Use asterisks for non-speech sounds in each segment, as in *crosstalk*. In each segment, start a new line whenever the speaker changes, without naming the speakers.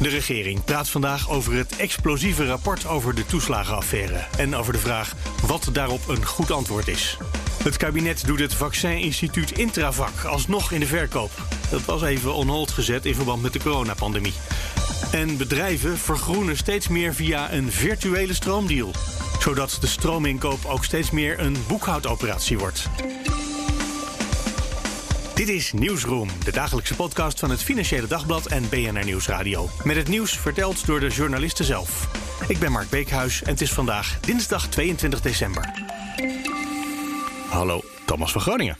De regering praat vandaag over het explosieve rapport over de toeslagenaffaire en over de vraag wat daarop een goed antwoord is. Het kabinet doet het vaccininstituut Intravac alsnog in de verkoop. Dat was even on hold gezet in verband met de coronapandemie. En bedrijven vergroenen steeds meer via een virtuele stroomdeal, zodat de stroominkoop ook steeds meer een boekhoudoperatie wordt. Dit is Nieuwsroom, de dagelijkse podcast van het Financiële Dagblad en BNR Nieuwsradio. Met het nieuws verteld door de journalisten zelf. Ik ben Mark Beekhuis en het is vandaag dinsdag 22 december. Hallo, Thomas van Groningen.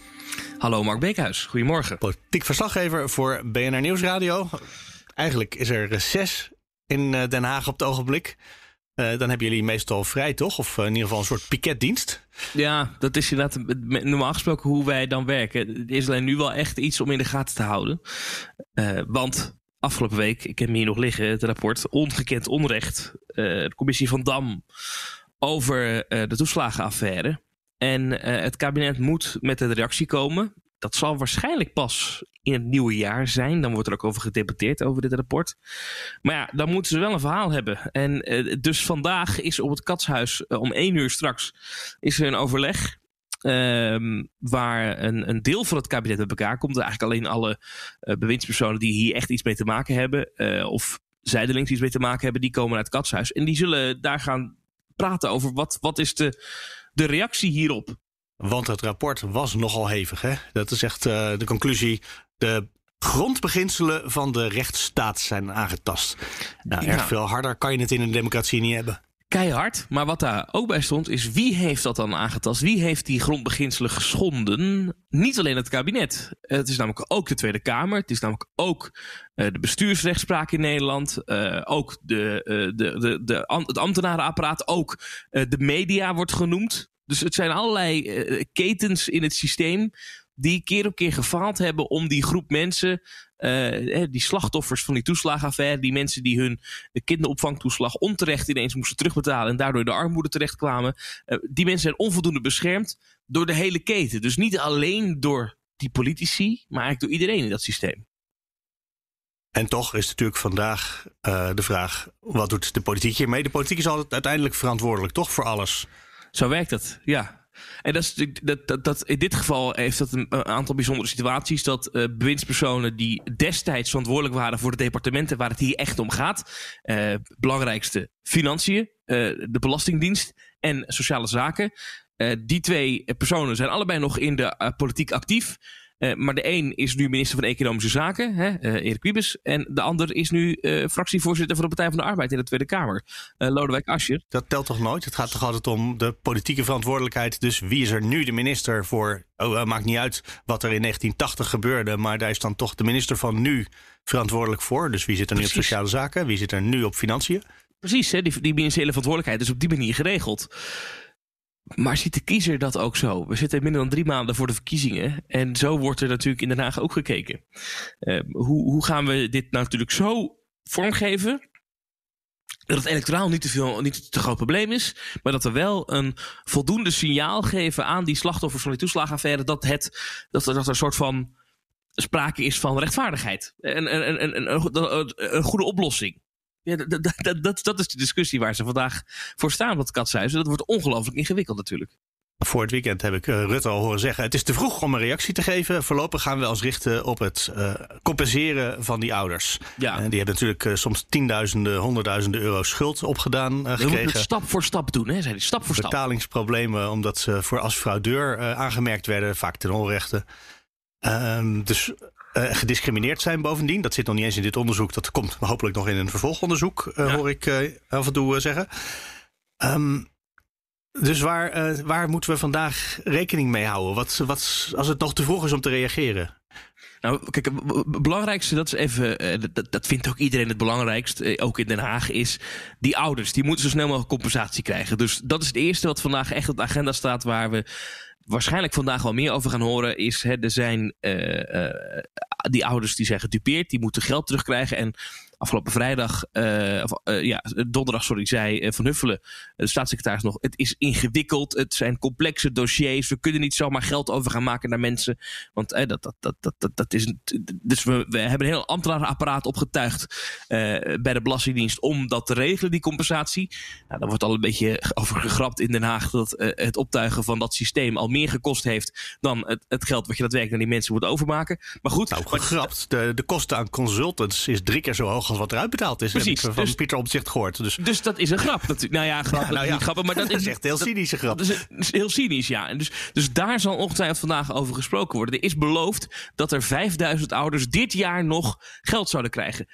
Hallo Mark Beekhuis, goedemorgen.
Politiek verslaggever voor BNR Nieuwsradio. Eigenlijk is er reces in eh, Den Haag op het ogenblik. Uh, dan hebben jullie meestal vrij, toch? Of in ieder geval een soort piketdienst.
Ja, dat is inderdaad normaal gesproken hoe wij dan werken. Het is alleen nu wel echt iets om in de gaten te houden. Uh, want afgelopen week, ik heb hier nog liggen, het rapport Ongekend Onrecht. De commissie van Dam over de toeslagenaffaire. En het kabinet moet met een reactie komen. Dat zal waarschijnlijk pas in het nieuwe jaar zijn. Dan wordt er ook over gedebatteerd over dit rapport. Maar ja, dan moeten ze wel een verhaal hebben. En uh, dus vandaag is op het Katshuis uh, om één uur straks is er een overleg. Uh, waar een, een, deel van het kabinet bij elkaar komt. Eigenlijk alleen alle uh, bewindspersonen die hier echt iets mee te maken hebben. of zijdelings iets mee te maken hebben. Die komen uit het Katshuis. En die zullen daar gaan praten over wat, wat is de, de reactie hierop.
Want het rapport was nogal hevig. Hè? Dat is echt uh, de conclusie. De grondbeginselen van de rechtsstaat zijn aangetast. Nou, erg veel harder kan je het in een democratie niet hebben.
Keihard, maar wat daar ook bij stond is wie heeft dat dan aangetast? Wie heeft die grondbeginselen geschonden? Niet alleen het kabinet. Het is namelijk ook de Tweede Kamer. Het is namelijk ook uh, de bestuursrechtspraak in Nederland. Uh, ook de, uh, de, de, de, het ambtenarenapparaat. Ook de media wordt genoemd. Dus het zijn allerlei uh, ketens in het systeem die keer op keer gefaald hebben om die groep mensen, uh, die slachtoffers van die toeslagenaffaire, die mensen die hun kinderopvangtoeslag onterecht ineens moesten terugbetalen en daardoor de armoede terechtkwamen, uh, die mensen zijn onvoldoende beschermd door de hele keten. Dus niet alleen door die politici, maar eigenlijk door iedereen in dat systeem.
En toch is natuurlijk vandaag de vraag: wat doet de politiek hiermee? De politiek is altijd uiteindelijk verantwoordelijk, toch, voor alles.
Zo werkt het, ja. En dat is, dat, dat, dat, in dit geval heeft dat een, aantal bijzondere situaties. Dat uh, bewindspersonen die destijds verantwoordelijk waren voor de departementen waar het hier echt om gaat. Uh, belangrijkste financiën, uh, de Belastingdienst en sociale zaken. die twee personen zijn allebei nog in de politiek actief. Uh, maar de een is nu minister van Economische Zaken, hè, uh, Erik Wiebes. En de ander is nu uh, fractievoorzitter van de Partij van de Arbeid in de Tweede Kamer, Lodewijk Asscher.
Dat telt toch nooit? Het gaat toch altijd om de politieke verantwoordelijkheid. Dus wie is er nu de minister voor? Oh, maakt niet uit wat er in 1980 gebeurde, maar daar is dan toch de minister van nu verantwoordelijk voor. Dus wie zit er nu Precies. op sociale zaken? Wie zit er nu op financiën?
Precies, hè, die, die ministeriële verantwoordelijkheid is op die manier geregeld. Maar ziet de kiezer dat ook zo? We zitten minder dan drie maanden voor de verkiezingen. En zo wordt er natuurlijk in Den Haag ook gekeken. Uh, hoe, hoe gaan we dit nou natuurlijk zo vormgeven? Dat het electoraal niet te, veel, niet te groot probleem is. Maar dat we wel een voldoende signaal geven aan die slachtoffers van die toeslagenaffaire. Dat, het, dat, er, een soort van sprake is van rechtvaardigheid. En een, een, een goede oplossing. Ja, dat, dat, dat, dat, is de discussie waar ze vandaag voor staan op het katshuis. Dat wordt ongelooflijk ingewikkeld natuurlijk.
Voor het weekend heb ik uh, Rutte al horen zeggen: het is te vroeg om een reactie te geven. Voorlopig gaan we ons richten op het uh, compenseren van die ouders. Ja. En die hebben natuurlijk uh, soms tienduizenden, honderdduizenden euro schuld opgedaan gekregen. We moeten
het stap voor stap doen, hè? Zei stap voor
stap. Betalingsproblemen, omdat ze voor als fraudeur aangemerkt werden, vaak ten onrechte. Ehm, dus uh, gediscrimineerd zijn bovendien. Dat zit nog niet eens in dit onderzoek. Dat komt hopelijk nog in een vervolgonderzoek, uh, ja. hoor ik uh, af en toe zeggen. Um, dus waar, waar moeten we vandaag rekening mee houden? Wat, wat, als het nog te vroeg is om te reageren?
Nou, kijk, het belangrijkste, dat is even, eh, dat, dat vindt ook iedereen het belangrijkst, eh, ook in Den Haag, is die ouders. Die moeten zo snel mogelijk compensatie krijgen. Dus dat is het eerste wat vandaag echt op de agenda staat, waar we waarschijnlijk vandaag wel meer over gaan horen, is hè, er zijn uh, die ouders die zijn gedupeerd, die moeten geld terugkrijgen. En afgelopen vrijdag, uh, of, uh, ja, donderdag, sorry, zei uh, Van Huffelen, de staatssecretaris nog, het is ingewikkeld, het zijn complexe dossiers, we kunnen niet zomaar geld over gaan maken naar mensen, want dat, dat, dat, dat, dat, dat is, dus we, we hebben een heel ambtenarenapparaat opgetuigd bij de Belastingdienst om dat te regelen, die compensatie. Nou, daar wordt al een beetje over gegrapt in Den Haag dat het optuigen van dat systeem al meer gekost heeft dan het, het geld wat je daadwerkelijk aan die mensen moet overmaken. Maar goed.
Nou, gegrapt, de, de kosten aan consultants is drie keer zo hoog wat eruit betaald is. Precies. Heb ik van dus, Pieter Omtzigt gehoord. Dus.
dus dat is een grap. Dat, nou ja, grap, ja, nou ja. niet grappig, maar dat, *laughs*
dat is echt heel cynische grap.
Dat is, is, heel cynisch, ja. En dus, dus daar zal ongetwijfeld vandaag over gesproken worden. Er is beloofd dat er 5000 ouders dit jaar nog geld zouden krijgen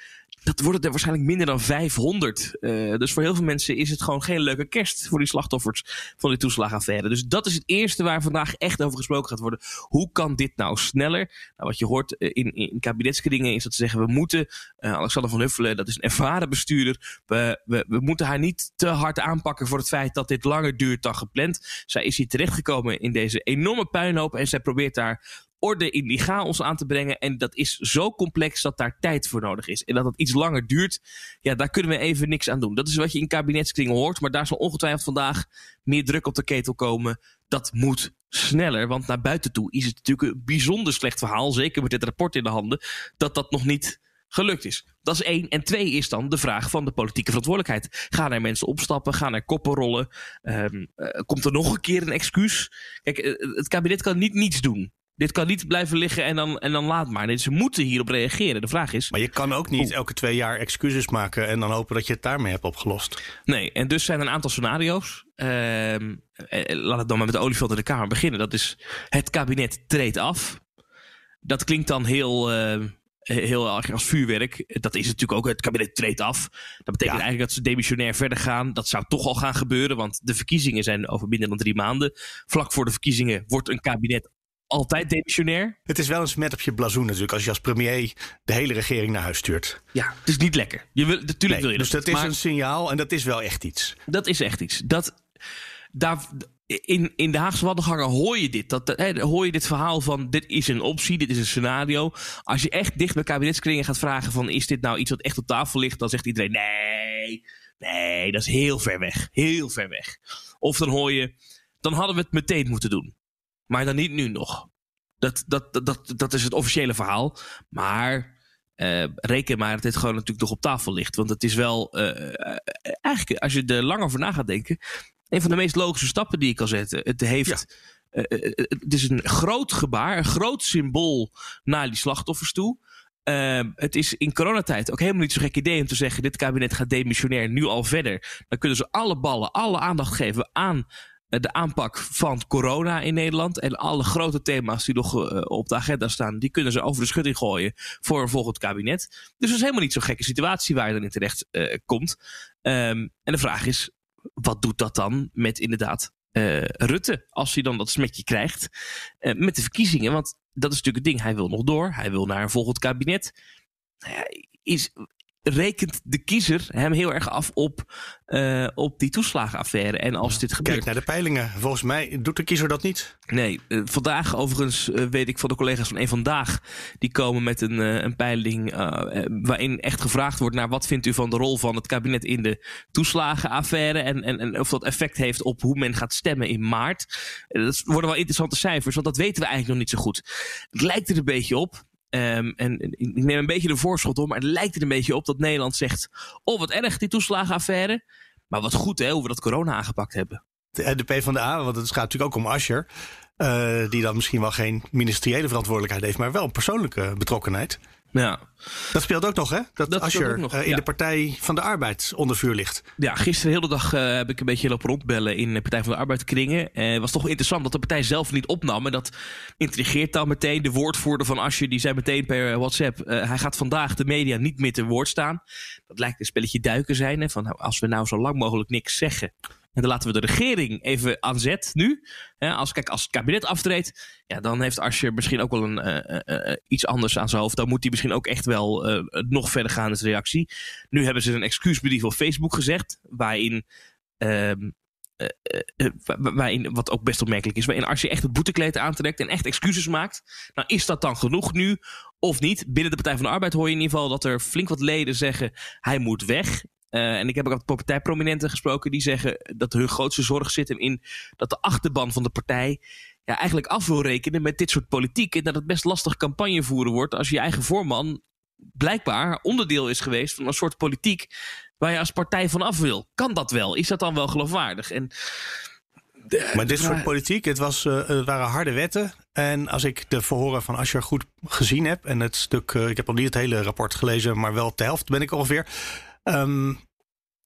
dat wordt er waarschijnlijk minder dan 500. Uh, eh, dus voor heel veel mensen is het gewoon geen leuke kerst voor die slachtoffers van die toeslagaffaire. Dus dat is het eerste waar vandaag echt over gesproken gaat worden. Hoe kan dit nou sneller? Nou, wat je hoort eh, in, in kabinetskringen is dat ze zeggen: we moeten, uh, Alexander van Huffelen, dat is een ervaren bestuurder, we, we, we moeten haar niet te hard aanpakken voor het feit dat dit langer duurt dan gepland. Zij is hier terechtgekomen in deze enorme puinhoop en zij probeert daar orde in die chaos aan te brengen. En dat is zo complex dat daar tijd voor nodig is. En dat het iets langer duurt, ja, daar kunnen we even niks aan doen. Dat is wat je in kabinetskringen hoort. Maar daar zal ongetwijfeld vandaag meer druk op de ketel komen. Dat moet sneller, want naar buiten toe is het natuurlijk een bijzonder slecht verhaal. Zeker met dit rapport in de handen. Dat dat nog niet gelukt is. Dat is één. En twee is dan de vraag van de politieke verantwoordelijkheid. Gaan er mensen opstappen? Gaan er koppen rollen? Um, uh, komt er nog een keer een excuus? Kijk, uh, het kabinet kan niet niets doen. Dit kan niet blijven liggen en dan, en dan laat maar. Nee, ze moeten hierop reageren. De vraag is.
Maar je kan ook niet elke twee jaar excuses maken en dan hopen dat je het daarmee hebt opgelost.
Nee, en dus zijn er een aantal scenario's. Uh, laat het dan maar met de olifant in de Kamer beginnen. Dat is het kabinet treedt af. Dat klinkt dan heel. Uh, heel erg als vuurwerk. Dat is natuurlijk ook het kabinet treedt af. Dat betekent eigenlijk dat ze demissionair verder gaan. Dat zou toch al gaan gebeuren, want de verkiezingen zijn over minder dan drie maanden. Vlak voor de verkiezingen wordt een kabinet altijd demissionair.
Het is wel een smet op je blazoen natuurlijk als je als premier de hele regering naar huis stuurt.
Ja, het is niet lekker. Je wil, natuurlijk nee, wil je
dus dat. Dus dat is een signaal en dat is wel echt iets.
Dat is echt iets. Dat, daar, in, in de Haagse Waddengangen hoor je dit. Dat, hè, hoor je dit verhaal van dit is een optie, dit is een scenario. Als je echt dicht bij kabinetskringen gaat vragen van is dit nou iets wat echt op tafel ligt, dan zegt iedereen nee, nee, dat is heel ver weg. Heel ver weg. Of dan hoor je, dan hadden we het meteen moeten doen. Maar dan niet nu nog. Dat, dat, dat, dat, is het officiële verhaal. Maar uh, reken maar dat dit gewoon natuurlijk nog op tafel ligt. Want het is wel, uh, eigenlijk als je er lang over na gaat denken, een van de meest logische stappen die je kan zetten. Het heeft, ja. het is een groot gebaar, een groot symbool naar die slachtoffers toe. Uh, het is in coronatijd ook helemaal niet zo'n gek idee om te zeggen: dit kabinet gaat demissionair nu al verder. Dan kunnen ze alle ballen, alle aandacht geven aan eh, de aanpak van corona in Nederland. En alle grote thema's die nog uh, op de agenda staan, die kunnen ze over de schutting gooien voor een volgend kabinet. Dus dat is helemaal niet zo'n gekke situatie waar je dan in terecht uh, komt. Um, en de vraag is, wat doet dat dan met inderdaad Rutte, als hij dan dat smetje krijgt met de verkiezingen? Want dat is natuurlijk het ding, hij wil nog door, hij wil naar een volgend kabinet. Nou ja, is, rekent de kiezer hem heel erg af op, uh, op die toeslagenaffaire. En als dit gebeurt.
Kijk naar de peilingen. Volgens mij doet de kiezer dat niet.
Nee, uh, vandaag overigens uh, weet ik van de collega's van een vandaag. Die komen met een, een peiling waarin echt gevraagd wordt naar wat vindt u van de rol van het kabinet in de toeslagenaffaire. En, en, en of dat effect heeft op hoe men gaat stemmen in maart. dat worden wel interessante cijfers, want dat weten we eigenlijk nog niet zo goed. Het lijkt er een beetje op Um, en ik neem een beetje de voorschot om, maar het lijkt er een beetje op dat Nederland zegt: Oh, wat erg die toeslagenaffaire. Maar wat goed hè, hoe we dat corona aangepakt hebben.
De, de PvdA, want het gaat natuurlijk ook om Ascher. Uh, die dan misschien wel geen ministeriële verantwoordelijkheid heeft, maar wel een persoonlijke betrokkenheid.
Ja.
Dat speelt ook nog, hè? Dat, dat Asscher nog, uh, in de Partij van de Arbeid onder vuur ligt.
Ja, gisteren de hele dag uh, heb ik een beetje lopen rondbellen in de Partij van de Arbeid kringen. Het uh, was toch wel interessant dat de partij zelf niet opnam. En dat intrigeert dan meteen de woordvoerder van Asscher. Die zei meteen per WhatsApp, hij gaat vandaag de media niet meer te woord staan. Dat lijkt een spelletje duiken zijn. Hè? Van, nou, als we nou zo lang mogelijk niks zeggen En dan laten we de regering even aan zet nu. als, kijk, als het kabinet aftreedt, ja, dan heeft Asscher misschien ook wel een, iets anders aan zijn hoofd. Dan moet hij misschien ook echt wel nog verder gaan in zijn reactie. Nu hebben ze een excuusbrief op Facebook gezegd, waarin ehm, uh, uh, waarin, wat ook best opmerkelijk is, waarin als je echt het boetekleed aantrekt en echt excuses maakt, nou is dat dan genoeg nu of niet? Binnen de Partij van de Arbeid hoor je in ieder geval dat er flink wat leden zeggen hij moet weg. Uh, en ik heb ook met partijprominenten gesproken die zeggen dat hun grootste zorg zit in dat de achterban van de partij ja, eigenlijk af wil rekenen met dit soort politiek. En dat het best lastig campagne voeren wordt als je eigen voorman blijkbaar onderdeel is geweest van een soort politiek waar je als partij van af wil. Kan dat wel? Is dat dan wel geloofwaardig? En,
maar dit soort politiek, het, was, uh, het waren harde wetten. En als ik de verhoren van Asscher goed gezien heb, en het stuk, uh, ik heb al niet het hele rapport gelezen, maar wel de helft ben ik ongeveer. Um,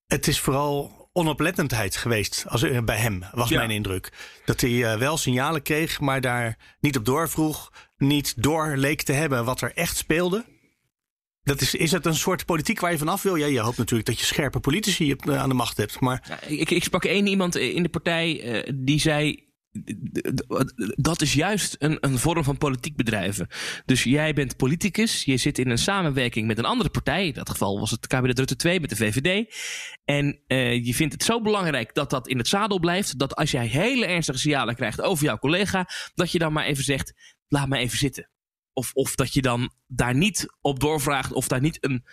het is vooral onoplettendheid geweest als, uh, bij hem, was mijn indruk. Dat hij wel signalen kreeg, maar daar niet op doorvroeg, niet door leek te hebben wat er echt speelde. Dat is, is het een soort politiek waar je vanaf wil? Ja, je hoopt natuurlijk dat je scherpe politici eh, aan de macht hebt. Maar...
Ja, ik, ik sprak één iemand in de partij uh, die zei. Dat is juist een, een vorm van politiek bedrijven. Dus jij bent politicus, je zit in een samenwerking met een andere partij. In dat geval was het kabinet Rutte 2 met de VVD. En uh, je vindt het zo belangrijk dat dat in het zadel blijft. Dat als jij hele ernstige signalen krijgt over jouw collega, dat je dan maar even zegt: laat me even zitten. Of, of dat je dan daar niet op doorvraagt of daar niet een,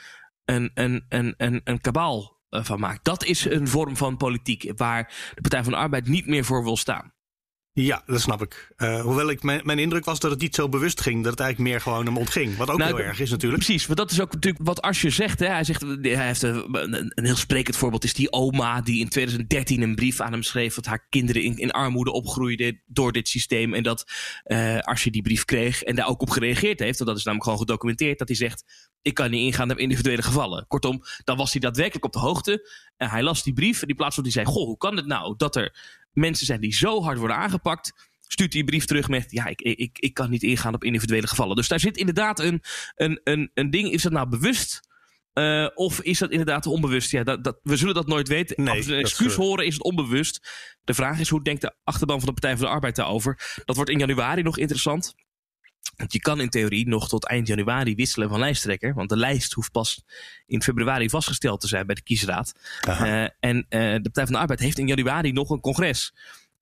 een, een, een, een, een kabaal eh, van maakt. Dat is een vorm van politiek waar de Partij van de Arbeid niet meer voor wil staan.
Ja, dat snap ik. Uh, hoewel ik mijn, mijn, indruk was dat het niet zo bewust ging. Dat het eigenlijk meer gewoon hem ontging. Wat ook nou, heel erg is natuurlijk.
Precies, want dat is ook natuurlijk wat Asje zegt. Hè. Hij, zegt hij heeft een, een, heel sprekend voorbeeld. is die oma die in 2013 een brief aan hem schreef... dat haar kinderen in, in armoede opgroeiden door dit systeem. En dat uh, Asje die brief kreeg en daar ook op gereageerd heeft. Want dat is namelijk gewoon gedocumenteerd. Dat hij zegt, ik kan niet ingaan op individuele gevallen. Kortom, dan was hij daadwerkelijk op de hoogte. En hij las die brief en die plaats van die zei... goh, hoe kan het nou dat er mensen zijn die zo hard worden aangepakt stuurt hij een brief terug met: Ja, ik, ik, ik kan niet ingaan op individuele gevallen. Dus daar zit inderdaad een, een, een, een ding. Is dat nou bewust? Uh, of is dat inderdaad onbewust? Ja, dat, dat, we zullen dat nooit weten. Nee, Als we een excuus is, horen, is het onbewust. De vraag is: hoe denkt de achterban van de Partij van de Arbeid daarover? Dat wordt in januari nog interessant. Want je kan in theorie nog tot eind januari wisselen van lijsttrekker. Want de lijst hoeft pas in februari vastgesteld te zijn bij de kiesraad. Uh, en uh, de Partij van de Arbeid heeft in januari nog een congres.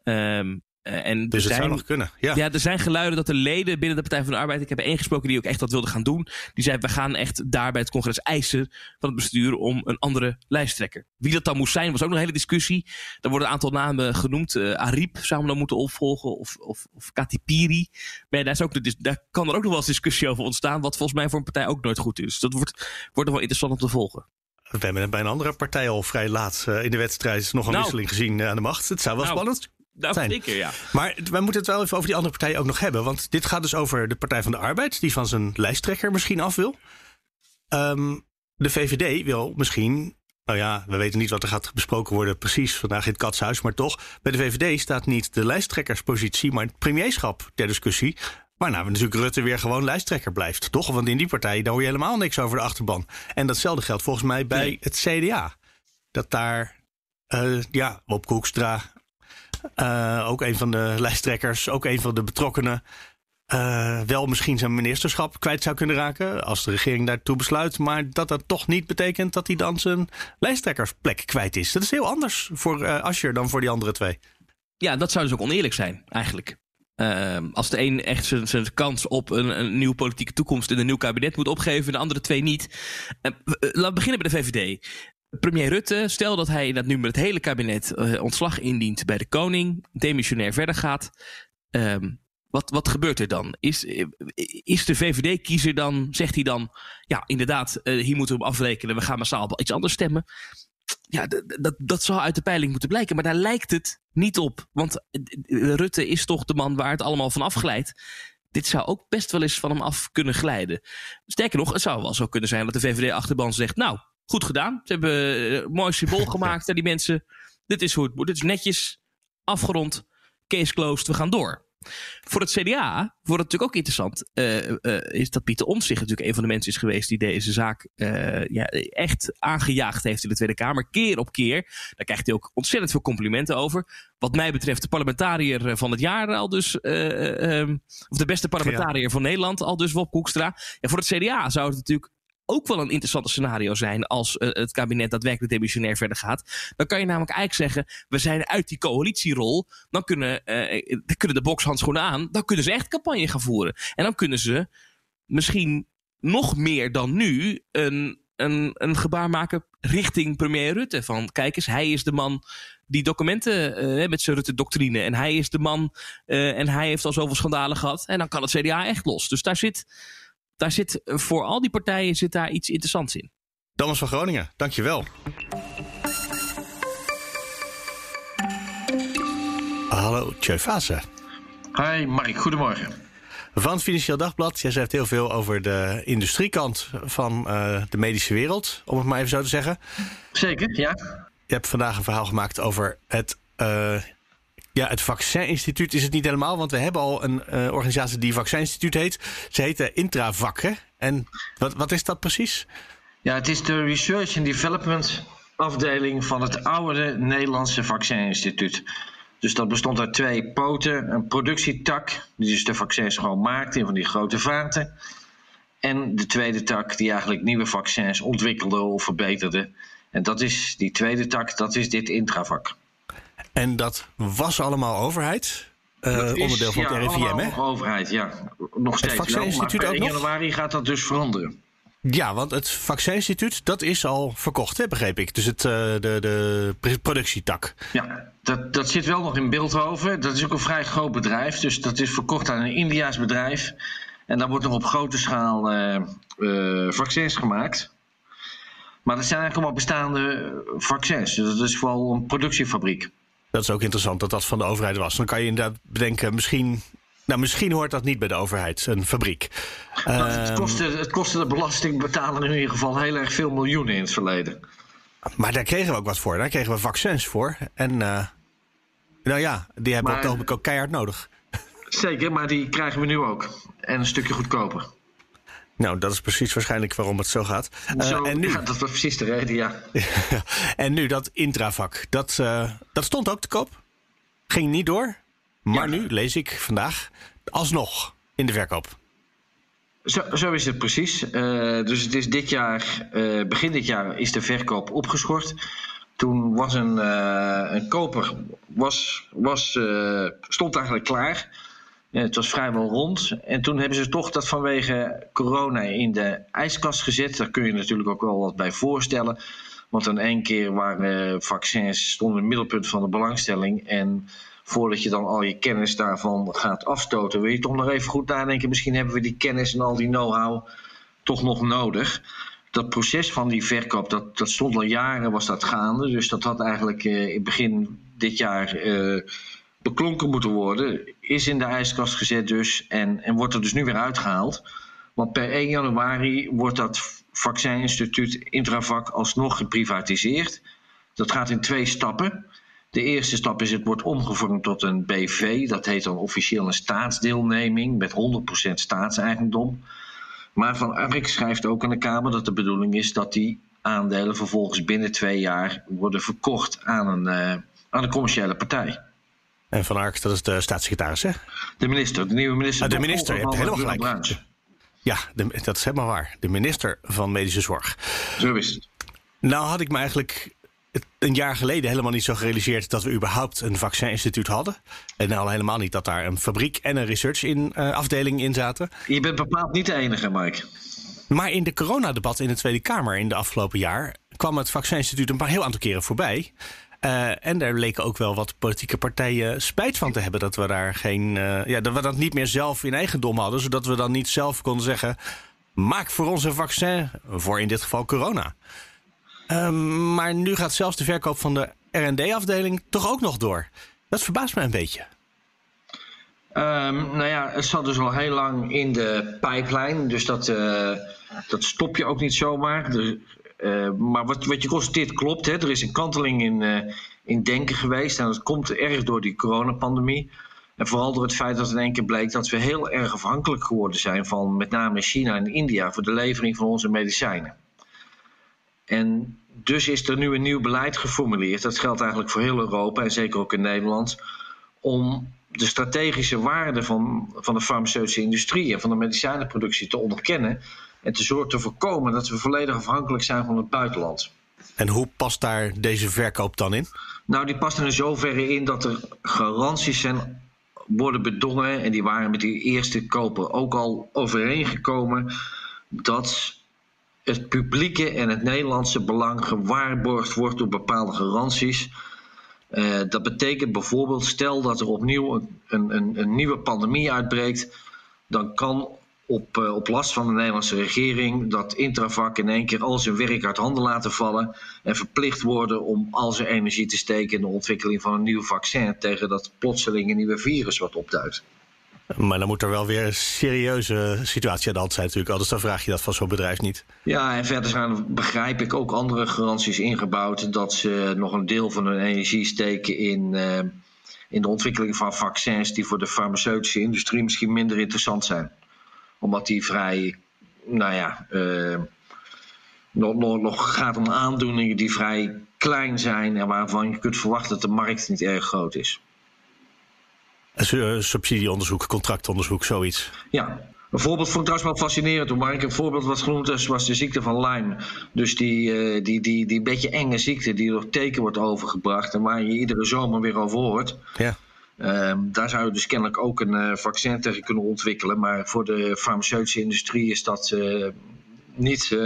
Um,
uh, en dus het zijn, zou nog kunnen. Ja.
ja, er zijn geluiden dat de leden binnen de Partij van de Arbeid. Ik heb er één gesproken die ook echt dat wilde gaan doen. Die zei: We gaan echt daar bij het congres eisen van het bestuur om een andere lijsttrekker. Wie dat dan moest zijn, was ook nog een hele discussie. Er worden een aantal namen genoemd. Uh, Ariep zou hem dan moeten opvolgen. Of, of, of Katipiri. Maar daar, is ook, dus, daar kan er ook nog wel eens discussie over ontstaan. Wat volgens mij voor een partij ook nooit goed is. Dat wordt, wordt nog wel interessant om te volgen.
We hebben bij een andere partij al vrij laat uh, in de wedstrijd nog een nou, wisseling gezien aan de macht. Het zou wel nou, spannend
dat zijn. zeker, ja.
Maar wij moeten het wel even over die andere partijen ook nog hebben. Want dit gaat dus over de Partij van de Arbeid, die van zijn lijsttrekker misschien af wil. Um, de VVD wil misschien. Nou ja, we weten niet wat er gaat besproken worden precies vandaag in het katshuis. Maar toch, bij de VVD staat niet de lijsttrekkerspositie, maar het premierschap ter discussie. Waarna we natuurlijk Rutte weer gewoon lijsttrekker blijft. Toch? Want in die partij daar hoor je helemaal niks over de achterban. En datzelfde geldt volgens mij bij het CDA. Dat daar, uh, ja, op Koekstra uh, ook een van de lijsttrekkers, ook een van de betrokkenen. Uh, wel misschien zijn ministerschap kwijt zou kunnen raken als de regering daartoe besluit. Maar dat dat toch niet betekent dat hij dan zijn lijsttrekkersplek kwijt is. Dat is heel anders voor uh, Asscher dan voor die andere twee.
Ja, dat zou dus ook oneerlijk zijn, eigenlijk. Als de een echt zijn kans op een, een, nieuwe politieke toekomst in een nieuw kabinet moet opgeven, de andere twee niet. Laten we beginnen bij de VVD. Premier Rutte, stel dat hij dat nu met het hele kabinet uh, ontslag indient bij de koning, demissionair verder gaat. Um, wat, wat gebeurt er dan? Is, is de VVD-kiezer dan, zegt hij dan, ja, inderdaad, uh, hier moeten we op afrekenen, we gaan massaal iets anders stemmen? Ja, dat, dat zou uit de peiling moeten blijken, maar daar lijkt het niet op. Want Rutte is toch de man waar het allemaal van afglijdt. Dit zou ook best wel eens van hem af kunnen glijden. Sterker nog, het zou wel zo kunnen zijn dat de VVD-achterban zegt, nou, Goed gedaan. Ze hebben een eh, mooi symbool *laughs* gemaakt. die mensen, dit is hoe het moet. Dit is netjes, afgerond, case closed, we gaan door. Voor het CDA wordt het natuurlijk ook interessant. Uh, is dat Pieter Omtzigt natuurlijk een van de mensen is geweest die deze zaak uh, ja, echt aangejaagd heeft in de Tweede Kamer. Keer op keer. Daar krijgt hij ook ontzettend veel complimenten over. Wat mij betreft de parlementariër van het jaar al dus. Um, of de beste parlementariër van Nederland al dus, Wop Koekstra. En voor het CDA zou het natuurlijk ook wel een interessante scenario zijn als uh, het kabinet daadwerkelijk demissionair verder gaat. Dan kan je namelijk eigenlijk zeggen, we zijn uit die coalitierol. Dan kunnen, uh, kunnen de bokshandschoenen aan. Dan kunnen ze echt campagne gaan voeren. En dan kunnen ze misschien nog meer dan nu een, een, een gebaar maken richting premier Rutte. Van kijk eens, hij is de man die documenten uh, met zijn Rutte-doctrine. En hij is de man en hij heeft al zoveel schandalen gehad. En dan kan het CDA echt los. Dus daar zit daar zit voor al die partijen zit daar iets interessants in.
Thomas van Groningen, dankjewel. Hallo, Tjeu.
Hi Mark, goedemorgen.
Van het Financieel Dagblad. Jij schrijft heel veel over de industriekant van uh, de medische wereld, om het maar even zo te zeggen.
Zeker, ja.
Je hebt vandaag een verhaal gemaakt over het uh, ja, het Vaccininstituut is het niet helemaal, want we hebben al een uh, organisatie die Vaccininstituut heet. Ze heet uh, Intravac. Hè? En wat, wat is dat precies?
Ja, het is de Research and Development afdeling van het oude Nederlandse Vaccininstituut. Dus dat bestond uit twee poten, een productietak, die dus de vaccins gewoon maakte in van die grote vaten. En de tweede tak, die eigenlijk nieuwe vaccins ontwikkelde of verbeterde. En dat is die tweede tak, dat is dit Intravac.
En dat was allemaal overheid? Uh, onderdeel van
ja,
het RIVM, hè?
overheid, ja. Nog steeds het vaccininstituut wel, maar in januari gaat dat dus veranderen.
Ja, want het vaccininstituut, dat is al verkocht, hè, begreep ik. Dus het, uh, de, de productietak.
Ja, dat, dat zit wel nog in Beeldhoven. Dat is ook een vrij groot bedrijf. Dus dat is verkocht aan een Indiaas bedrijf. En daar wordt nog op grote schaal uh, vaccins gemaakt. Maar dat zijn eigenlijk allemaal bestaande vaccins. Dus dat is vooral een productiefabriek.
Dat is ook interessant dat dat van de overheid was. Dan kan je inderdaad bedenken, misschien nou, misschien hoort dat niet bij de overheid, een fabriek.
Nou, het, ehm, kostte, het kostte de belastingbetaler in ieder geval heel erg veel miljoenen in het verleden.
Maar daar kregen we ook wat voor. Daar kregen we vaccins voor. En uh, nou ja, die hebben we ook keihard nodig.
Zeker, maar die krijgen we nu ook. En een stukje goedkoper.
Nou, dat is precies waarschijnlijk waarom het zo gaat.
Zo, uh, en nu... Ja, *laughs* dat was precies de reden, ja. *laughs*
en nu dat intravak, dat, uh, dat stond ook te koop. Ging niet door. Maar ja. nu lees ik vandaag alsnog in de verkoop.
Zo, zo is het precies. Uh, dus het is dit jaar, begin dit jaar, is de verkoop opgeschort. Toen was een, een koper, was, was, stond eigenlijk klaar. Het was vrijwel rond. En toen hebben ze toch dat vanwege corona in de ijskast gezet. Daar kun je natuurlijk ook wel wat bij voorstellen. Want in één keer waren vaccins stonden in het middelpunt van de belangstelling. En voordat je dan al je kennis daarvan gaat afstoten, wil je toch nog even goed nadenken. Misschien hebben we die kennis en al die know-how toch nog nodig. Dat proces van die verkoop, dat, dat stond al jaren, was dat gaande. Dus dat had eigenlijk in begin dit jaar uh, beklonken moeten worden, is in de ijskast gezet dus en, en wordt er dus nu weer uitgehaald. Want per 1 januari wordt dat vaccininstituut Intravac alsnog geprivatiseerd. Dat gaat in twee stappen. De eerste stap is het wordt omgevormd tot een BV. Dat heet dan officieel een staatsdeelneming met 100% staatseigendom. Maar Van Ark schrijft ook aan de Kamer dat de bedoeling is dat die aandelen vervolgens binnen twee jaar worden verkocht aan een, uh, aan een commerciële partij.
En Van Ark, dat is de staatssecretaris, hè?
De minister, de nieuwe minister.
Ah, de minister, je hebt helemaal gelijk. Ja, de, dat is helemaal waar. De minister van Medische Zorg.
Zo is het.
Nou had ik me eigenlijk een jaar geleden helemaal niet zo gerealiseerd dat we überhaupt een vaccininstituut hadden. En al helemaal niet dat daar een fabriek en een research in, uh, afdeling in zaten.
Je bent bepaald niet de enige, Mike.
Maar in de coronadebat in de Tweede Kamer in de afgelopen jaar kwam het vaccininstituut een paar heel aantal keren voorbij. Uh, en daar leken ook wel wat politieke partijen spijt van te hebben dat we daar geen. Uh, ja, dat we dat niet meer zelf in eigendom hadden. Zodat we dan niet zelf konden zeggen. Maak voor ons een vaccin. Voor in dit geval corona. Uh, maar nu gaat zelfs de verkoop van de RD-afdeling toch ook nog door. Dat verbaast me een beetje.
Um, nou ja, het zat dus al heel lang in de pijplijn. Dus dat, uh, dat stop je ook niet zomaar. Dus uh, maar wat, wat je constateert klopt. Hè? Er is een kanteling in, uh, in denken geweest. En dat komt erg door die coronapandemie. En vooral door het feit dat in één keer bleek dat we heel erg afhankelijk geworden zijn van met name China en India voor de levering van onze medicijnen. En dus is er nu een nieuw beleid geformuleerd. Dat geldt eigenlijk voor heel Europa en zeker ook in Nederland. Om de strategische waarde van, van de farmaceutische industrie en van de medicijnenproductie te onderkennen. En te zorgen te voorkomen dat we volledig afhankelijk zijn van het buitenland.
En hoe past daar deze verkoop dan in?
Nou, die past er in zoverre in dat er garanties zijn worden bedongen. En die waren met die eerste koper ook al overeengekomen. Dat het publieke en het Nederlandse belang gewaarborgd wordt door bepaalde garanties. Uh, dat betekent bijvoorbeeld, stel dat er opnieuw een, een, een nieuwe pandemie uitbreekt, dan kan op, uh, op last van de Nederlandse regering dat Intravac in één keer al zijn werk uit handen laten vallen en verplicht worden om al zijn energie te steken in de ontwikkeling van een nieuw vaccin tegen dat plotseling een nieuwe virus wat opduikt.
Maar dan moet er wel weer een serieuze situatie aan de hand zijn natuurlijk. Dus dan vraag je dat van zo'n bedrijf niet.
Ja, en verder zijn begrijp ik ook andere garanties ingebouwd... dat ze nog een deel van hun energie steken in, uh, in de ontwikkeling van vaccins... die voor de farmaceutische industrie misschien minder interessant zijn. Omdat die vrij, nou ja, uh, nog, nog, nog gaat om aandoeningen die vrij klein zijn... en waarvan je kunt verwachten dat de markt niet erg groot is.
Eh, subsidieonderzoek, contractonderzoek, zoiets.
Ja, een voorbeeld vond ik trouwens wel fascinerend. Toen Mark een voorbeeld wat genoemd is, was de ziekte van Lyme. Dus die, uh, die, die, die beetje enge ziekte die door teken wordt overgebracht en waar je iedere zomer weer over hoort.
Ja.
Uh, daar zou je dus kennelijk ook een uh, vaccin tegen kunnen ontwikkelen. Maar voor de farmaceutische industrie is dat niet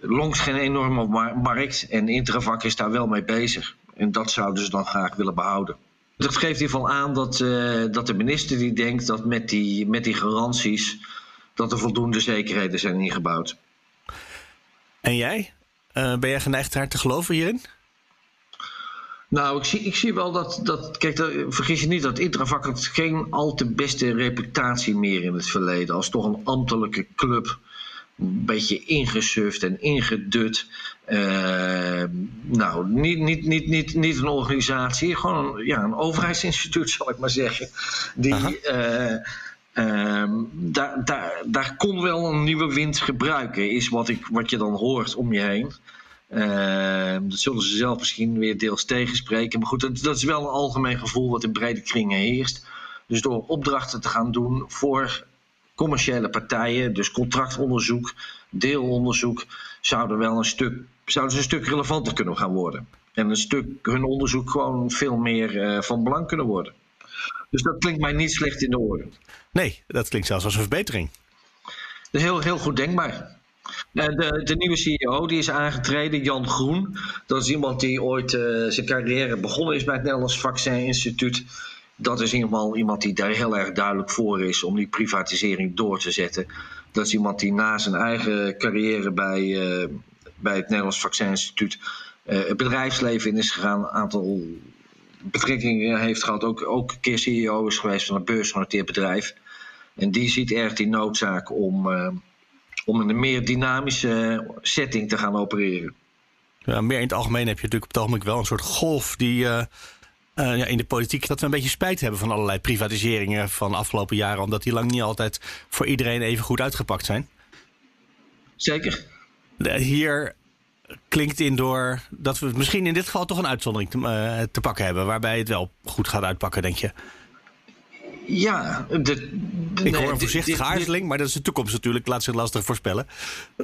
longs geen enorme markt. En Intravac is daar wel mee bezig. En dat zouden ze dan graag willen behouden. Dat geeft in ieder geval aan dat, uh, dat de minister die denkt dat met die, met die garanties dat er voldoende zekerheden zijn ingebouwd.
En jij? Uh, ben jij geneigd haar te geloven hierin?
Nou, ik zie, ik zie wel dat, dat kijk, dat, vergis je niet dat Intravac had geen al te beste reputatie meer in het verleden. Als toch een ambtelijke club een beetje ingesurfd en ingedut. Uh, nou, niet, niet, niet, niet, niet een organisatie, gewoon een, ja, een overheidsinstituut, *laughs* zal ik maar zeggen. Die, uh, uh, daar, daar, daar kon wel een nieuwe wind gebruiken, is wat, ik, wat je dan hoort om je heen. Ehm, dat zullen ze zelf misschien weer deels tegenspreken. Maar goed, dat, dat is wel een algemeen gevoel wat in brede kringen heerst. Dus door opdrachten te gaan doen voor commerciële partijen, dus contractonderzoek, deelonderzoek, zouden wel een stuk, zouden ze een stuk relevanter kunnen gaan worden. En een stuk hun onderzoek gewoon veel meer uh, van belang kunnen worden. Dus dat klinkt mij niet slecht in de oren.
Nee, dat klinkt zelfs als een verbetering.
Dat is heel, heel goed denkbaar. Eh, de, de, nieuwe CEO die is aangetreden, Jan Groen. Dat is iemand die ooit uh, zijn carrière begonnen is bij het Nederlands Vaccin Instituut dat is geval iemand die daar heel erg duidelijk voor is om die privatisering door te zetten. Dat is iemand die na zijn eigen carrière bij, uh, bij het Nederlands Vaccininstituut uh, het bedrijfsleven in is gegaan. Een aantal betrekkingen heeft gehad. Ook, ook een keer CEO is geweest van een beursgenoteerd bedrijf. En die ziet erg die noodzaak om, om in een meer dynamische setting te gaan opereren.
Ja, meer in het algemeen heb je natuurlijk op het ogenblik wel een soort golf die uh, ja, in de politiek dat we een beetje spijt hebben van allerlei privatiseringen van de afgelopen jaren, omdat die lang niet altijd voor iedereen even goed uitgepakt zijn.
Zeker.
Hier klinkt in door dat we misschien in dit geval toch een uitzondering te, uh, te pakken hebben, waarbij het wel goed gaat uitpakken, denk je?
Ja, de,
ik hoor een voorzichtige aarzeling, maar dat is de toekomst natuurlijk. Laat zich lastig voorspellen.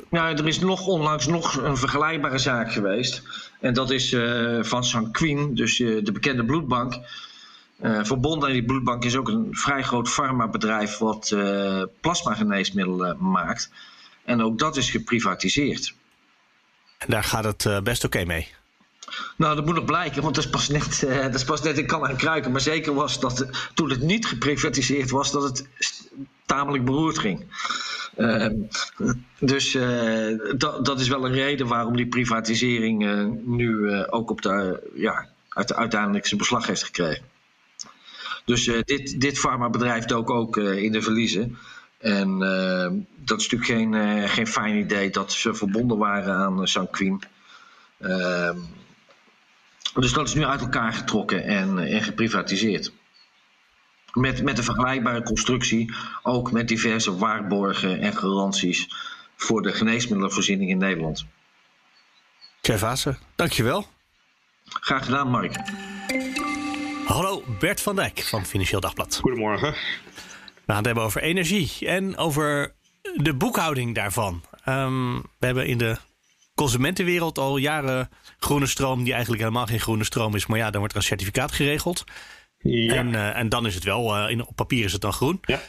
Nou, er is nog onlangs nog een vergelijkbare zaak geweest. En dat is uh, van Sanquin, dus uh, de bekende bloedbank. Uh, verbonden aan die bloedbank is ook een vrij groot farmabedrijf wat plasmageneesmiddelen maakt. En ook dat is geprivatiseerd.
En daar gaat het best oké okay mee.
Nou, dat moet nog blijken, want dat is pas net, uh, dat is pas net in kan en kruiken. Maar zeker was dat toen het niet geprivatiseerd was, dat het tamelijk beroerd ging. Uh, dus uh, dat, dat is wel een reden waarom die privatisering uh, nu ook op de, ja, uiteindelijk zijn beslag heeft gekregen. Dus dit, dit farmabedrijf dook ook in de verliezen. En dat is natuurlijk geen, geen fijn idee dat ze verbonden waren aan Sanquin. Dus dat is nu uit elkaar getrokken en, en geprivatiseerd. met, met een vergelijkbare constructie, ook met diverse waarborgen en garanties voor de geneesmiddelenvoorziening in Nederland.
Chef Assen, dankjewel.
Graag gedaan, Mark.
Hallo, Bert van Dijk van Financieel Dagblad.
Goedemorgen.
We gaan het hebben over energie en over de boekhouding daarvan. Um, we hebben in de consumentenwereld al jaren groene stroom, die eigenlijk helemaal geen groene stroom is. Maar ja, dan wordt er een certificaat geregeld. Ja. En, uh, en dan is het wel, uh, in, op papier is het dan groen.
Ja.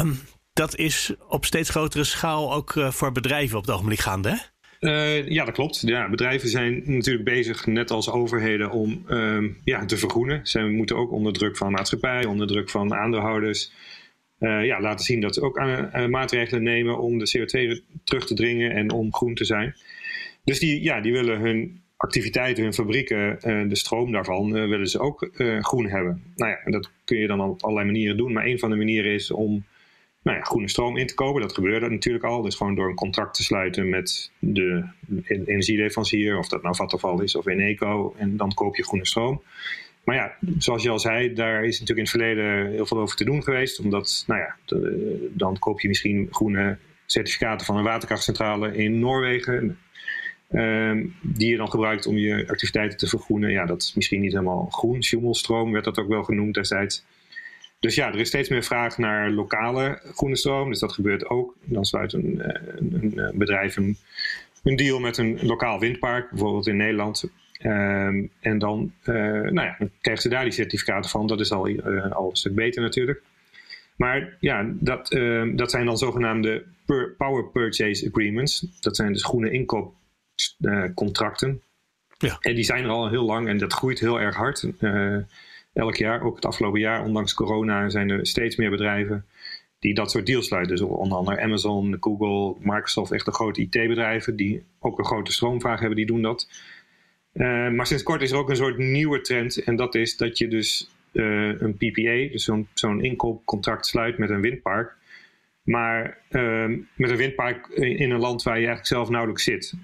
Um, dat is op steeds grotere schaal ook uh, voor bedrijven op het ogenblik gaande, hè?
Uh, ja, dat klopt. Ja, bedrijven zijn natuurlijk bezig, net als overheden, om uh, ja, te vergroenen. Ze moeten ook onder druk van maatschappij, onder druk van aandeelhouders, uh, ja, laten zien dat ze ook maatregelen nemen om de CO2 terug te dringen en om groen te zijn. Dus die, ja, die willen hun activiteiten, hun fabrieken, de stroom daarvan, willen ze ook groen hebben. Nou ja, dat kun je dan op allerlei manieren doen. Maar een van de manieren is om nou ja, groene stroom in te kopen. Dat gebeurde natuurlijk al. Dus gewoon door een contract te sluiten met de energieleverancier, of dat nou Vattenfall is of Eneco, en dan koop je groene stroom. Maar ja, zoals je al zei, daar is natuurlijk in het verleden heel veel over te doen geweest. Omdat, nou ja, dan koop je misschien groene certificaten van een waterkrachtcentrale in Noorwegen. Um, die je dan gebruikt om je activiteiten te vergroenen. Ja, dat is misschien niet helemaal groen. Schummelstroom werd dat ook wel genoemd destijds. Dus ja, er is steeds meer vraag naar lokale groene stroom. Dus dat gebeurt ook. Dan sluit een, een, een bedrijf een, deal met een lokaal windpark, bijvoorbeeld in Nederland. Um, en dan, uh, nou ja, dan krijgen ze daar die certificaten van. Dat is al, een stuk beter natuurlijk. Maar ja, dat, uh, dat zijn dan zogenaamde Power Purchase Agreements. Dat zijn dus groene inkoopcontracten. Ja. En die zijn er al heel lang en dat groeit heel erg hard elk jaar, ook het afgelopen jaar, ondanks corona, zijn er steeds meer bedrijven die dat soort deals sluiten. Dus onder andere Amazon, Google, Microsoft, echt de grote IT-bedrijven die ook een grote stroomvraag hebben, die doen dat. Uh, maar sinds kort is er ook een soort nieuwe trend en dat is dat je dus uh, een PPA, dus zo'n zo'n inkoopcontract sluit met een windpark. Maar uh, met een windpark in een land waar je eigenlijk zelf nauwelijks zit.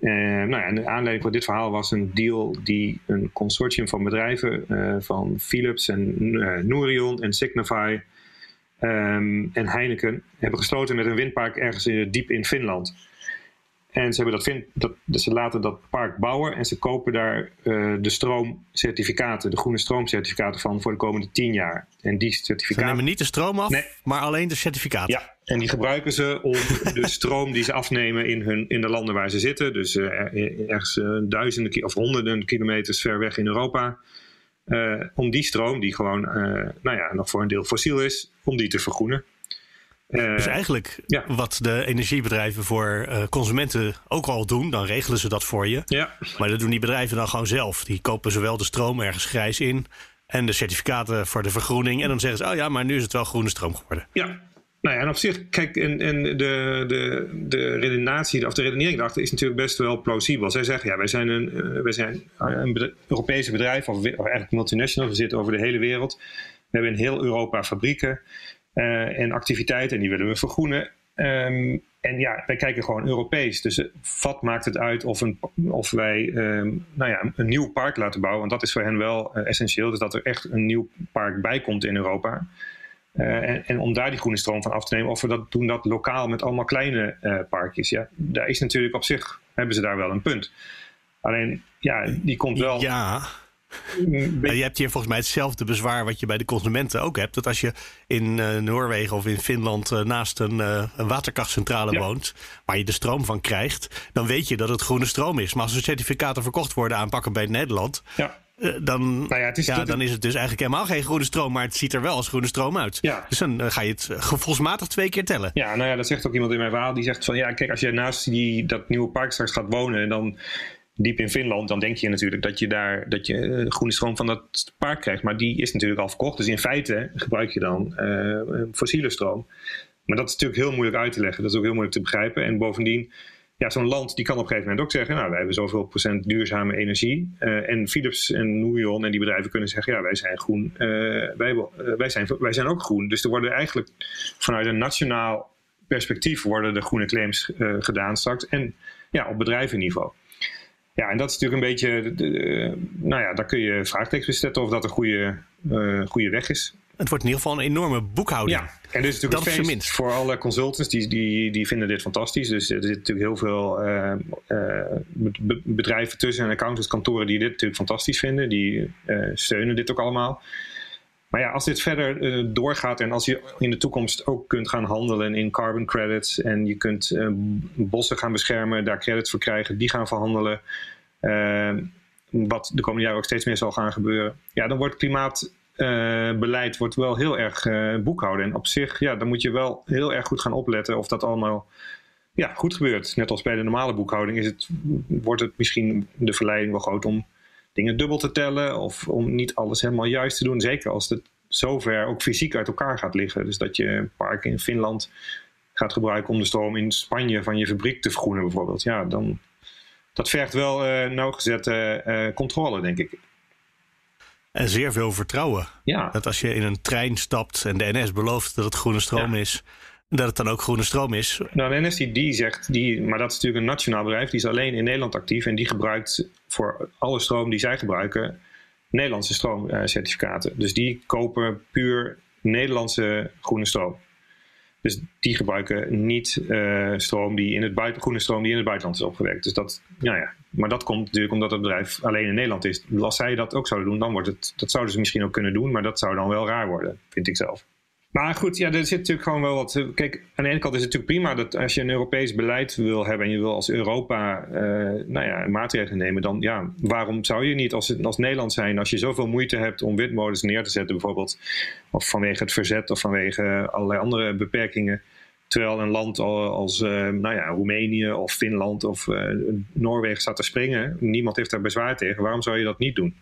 Uh, nou ja, en de aanleiding voor dit verhaal was een deal die een consortium van bedrijven uh, van Philips en uh, Nourion en Signify um, en Heineken hebben gesloten met een windpark ergens diep in Finland. En ze, hebben dat, dat, dus ze laten dat park bouwen en ze kopen daar de stroomcertificaten, de groene stroomcertificaten van voor de komende tien jaar. En die certificaten.
Ze nemen niet de stroom af, nee. maar alleen de certificaten.
Ja, en die gebruiken ze om de *laughs* stroom die ze afnemen in, hun, in de landen waar ze zitten. Dus uh, ergens uh, duizenden of honderden kilometers ver weg in Europa. Uh, om die stroom, die gewoon nou ja, nog voor een deel fossiel is, om die te vergroenen.
dus eigenlijk ja. wat de energiebedrijven voor consumenten ook al doen, dan regelen ze dat voor je.
Ja.
Maar dat doen die bedrijven dan gewoon zelf. Die kopen zowel de stroom ergens grijs in en de certificaten voor de vergroening. En dan zeggen ze, oh ja, maar nu is het wel groene stroom geworden.
Ja, nou ja, en op zich, kijk, en, en de, de, de redenatie, of de redenering daarachter is natuurlijk best wel plausibel. Zij zeggen, ja, wij zijn een, uh, wij zijn een bedrijf, Europese bedrijf, of, eigenlijk multinational, we zitten over de hele wereld. We hebben in heel Europa fabrieken uh, en activiteiten en die willen we vergroenen. Um, en ja, wij kijken gewoon Europees. Dus wat maakt het uit of, een, of wij um, nou ja, een nieuw park laten bouwen? Want dat is voor hen wel essentieel. Dus dat er echt een nieuw park bij komt in Europa. Uh, en, en, om daar die groene stroom van af te nemen, of we dat doen dat lokaal met allemaal kleine uh, parkjes. Ja, daar is natuurlijk op zich, hebben ze daar wel een punt. Alleen, ja, die komt wel.
Ja. Je hebt hier volgens mij hetzelfde bezwaar wat je bij de consumenten ook hebt. Dat als je in uh, Noorwegen of in Finland uh, naast een, uh, een waterkrachtcentrale ja. woont, waar je de stroom van krijgt, dan weet je dat het groene stroom is. Maar als er certificaten verkocht worden aanpakken bij Nederland,
ja.
Dan, nou ja, is, ja, dan is het dus eigenlijk helemaal geen groene stroom, maar het ziet er wel als groene stroom uit.
Ja.
Dus dan ga je het gevoelsmatig twee keer tellen.
Ja, nou ja, dat zegt ook iemand in mijn verhaal. Die zegt van ja, kijk, als je naast die, dat nieuwe park straks gaat wonen en dan diep in Finland, dan denk je natuurlijk dat je daar dat je groene stroom van dat park krijgt. Maar die is natuurlijk al verkocht. Dus in feite gebruik je dan uh, fossiele stroom. Maar dat is natuurlijk heel moeilijk uit te leggen. Dat is ook heel moeilijk te begrijpen. En bovendien, ja, zo'n land die kan op een gegeven moment ook zeggen: Nou, wij hebben zoveel procent duurzame energie. Uh, en Philips en Nuon en die bedrijven kunnen zeggen: Ja, wij zijn groen. wij, wij, zijn, wij zijn ook groen. Dus er worden eigenlijk vanuit een nationaal perspectief worden de groene claims gedaan straks. En ja, op bedrijvenniveau. Ja, en dat is natuurlijk een beetje, nou ja, daar kun je vraagtekens zetten of dat een goede, goede weg is.
Het wordt in ieder geval een enorme boekhouding.
Ja, en dus natuurlijk
dat is
feest
minst.
voor alle consultants, die, die, die vinden dit fantastisch. Dus er zitten natuurlijk heel veel eh, eh, be- bedrijven tussen en accountantskantoren die dit natuurlijk fantastisch vinden. Die eh, steunen dit ook allemaal. Maar ja, als dit verder doorgaat en als je in de toekomst ook kunt gaan handelen in carbon credits en je kunt bossen gaan beschermen, daar credits voor krijgen, die gaan verhandelen. wat de komende jaren ook steeds meer zal gaan gebeuren. Ja, dan wordt klimaatbeleid wordt wel heel erg eh, boekhouden. En op zich, ja, dan moet je wel heel erg goed gaan opletten of dat allemaal ja, goed gebeurt. Net als bij de normale boekhouding is het, wordt het misschien de verleiding wel groot om dingen dubbel te tellen of om niet alles helemaal juist te doen. Zeker als het zover ook fysiek uit elkaar gaat liggen. Dus dat je park in Finland gaat gebruiken om de stroom in Spanje van je fabriek te vergroenen bijvoorbeeld. Ja, dan dat vergt wel eh nauwgezette eh, controle, denk ik.
En zeer veel vertrouwen.
Ja,
Dat als je in een trein stapt en de NS belooft dat het groene stroom
Ja.
is, dat het dan ook groene stroom is.
Nou, de NS die, die zegt, die, maar dat is natuurlijk een nationaal bedrijf, die is alleen in Nederland actief en die gebruikt voor alle stroom die zij gebruiken Nederlandse stroomcertificaten. Dus die kopen puur Nederlandse groene stroom. Dus die gebruiken niet eh, stroom die in het buiten, groene stroom die in het buitenland is opgewekt. Dus dat, ja, ja. Maar dat komt natuurlijk omdat het bedrijf alleen in Nederland is. Als zij dat ook zouden doen, dan wordt het, dat zouden ze misschien ook kunnen doen, maar dat zou dan wel raar worden, vind ik zelf. Maar goed, ja, er zit natuurlijk gewoon wel wat. eh, Kijk, aan de ene kant is het natuurlijk prima dat als je een Europees beleid wil hebben en je wil als Europa eh, nou ja, maatregelen nemen, dan ja, waarom zou je niet als, als Nederland zijn, als je zoveel moeite hebt om windmolens neer te zetten, bijvoorbeeld, of vanwege het verzet of vanwege allerlei andere beperkingen. Terwijl een land al- als eh, nou ja, Roemenië of Finland of eh, Noorwegen staat te springen, niemand heeft daar bezwaar tegen. Waarom zou je dat niet doen?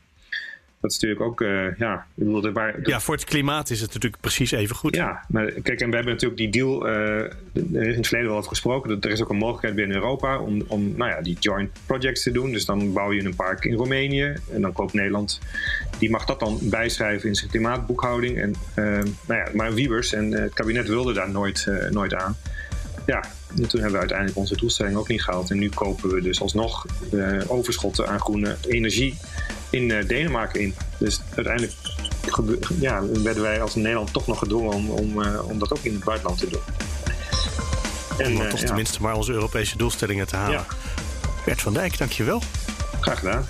Dat is natuurlijk ook, eh, ja, ik bedoel, waar,
Ja, voor het klimaat is het natuurlijk precies even goed.
ja, maar kijk, en we hebben natuurlijk die deal, eh, er is in het verleden wel over gesproken, dat er is ook een mogelijkheid binnen Europa om, om nou ja, die joint projects te doen. Dus dan bouw je een park in Roemenië en dan koopt Nederland, die mag dat dan bijschrijven in zijn klimaatboekhouding. En, eh, nou ja, maar Wiebers en het kabinet wilde daar nooit, nooit aan. Ja, en toen hebben we uiteindelijk onze doelstelling ook niet gehaald. En nu kopen we dus alsnog overschotten aan groene energie in eh, Denemarken in. Dus uiteindelijk ja, werden wij als Nederland toch nog gedwongen om, om, eh, om dat ook in het buitenland te doen. En,
Om
eh,
toch
ja,
tenminste maar onze Europese doelstellingen te halen.
Ja.
Bert van Dijk, dankjewel.
graag gedaan.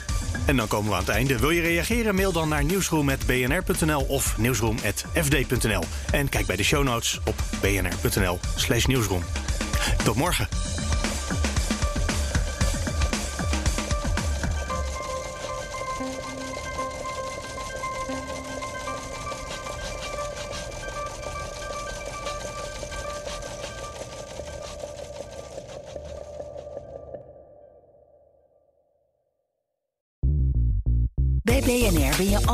En dan komen we aan het einde. Wil je reageren? Mail dan naar nieuwsroom.bnr.nl of nieuwsroom.fd.nl. En kijk bij de show notes op bnr.nl slash nieuwsroom. Tot morgen.